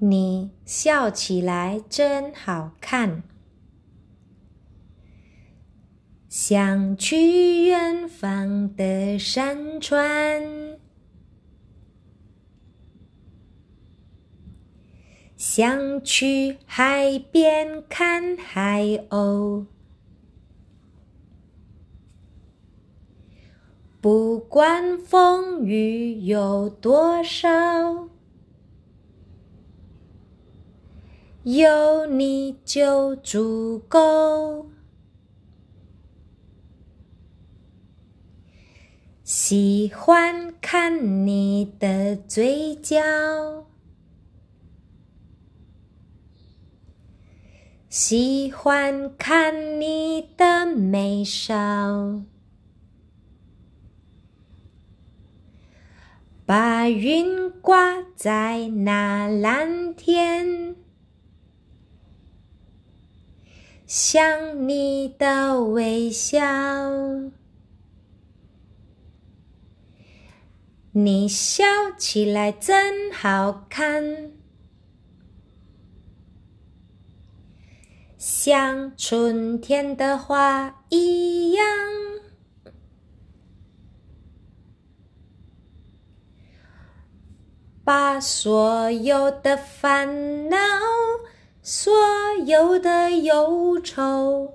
你笑起来真好看。想去远方的山川，想去海边看海鸥。不管风雨有多少，有你就足够。喜欢看你的嘴角，喜欢看你的眉梢，把云挂在那蓝天，想你的微笑。你笑起来真好看，像春天的花一样。把所有的烦恼，所有的忧愁。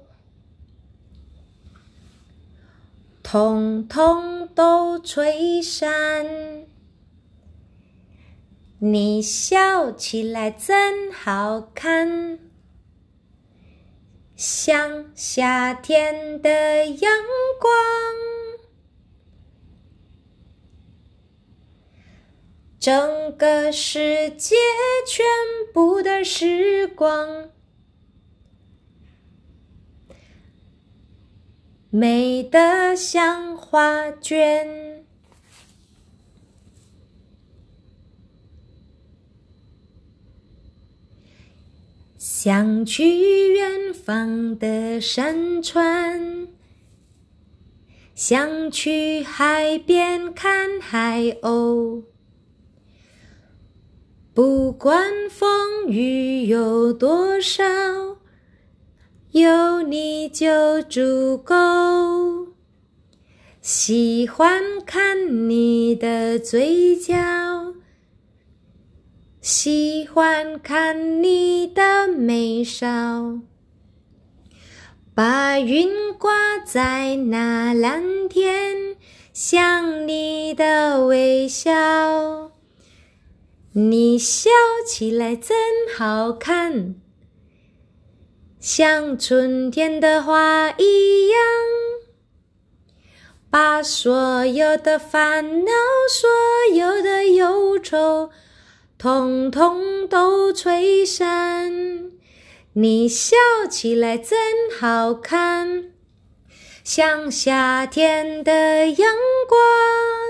统统都吹散，你笑起来真好看，像夏天的阳光。整个世界，全部的事时光。美得像画卷，想去远方的山川，想去海边看海鸥，不管风雨有多少。有你就足够。喜欢看你的嘴角，喜欢看你的眉梢，把云挂在那蓝天，想你的微笑。你笑起来真好看。像春天的花一样，把所有的烦恼、所有的忧愁，统统都吹散。你笑起来真好看，像夏天的阳光。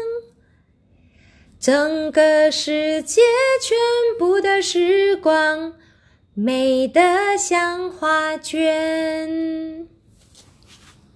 整个世界，全部的时光。美得像画卷。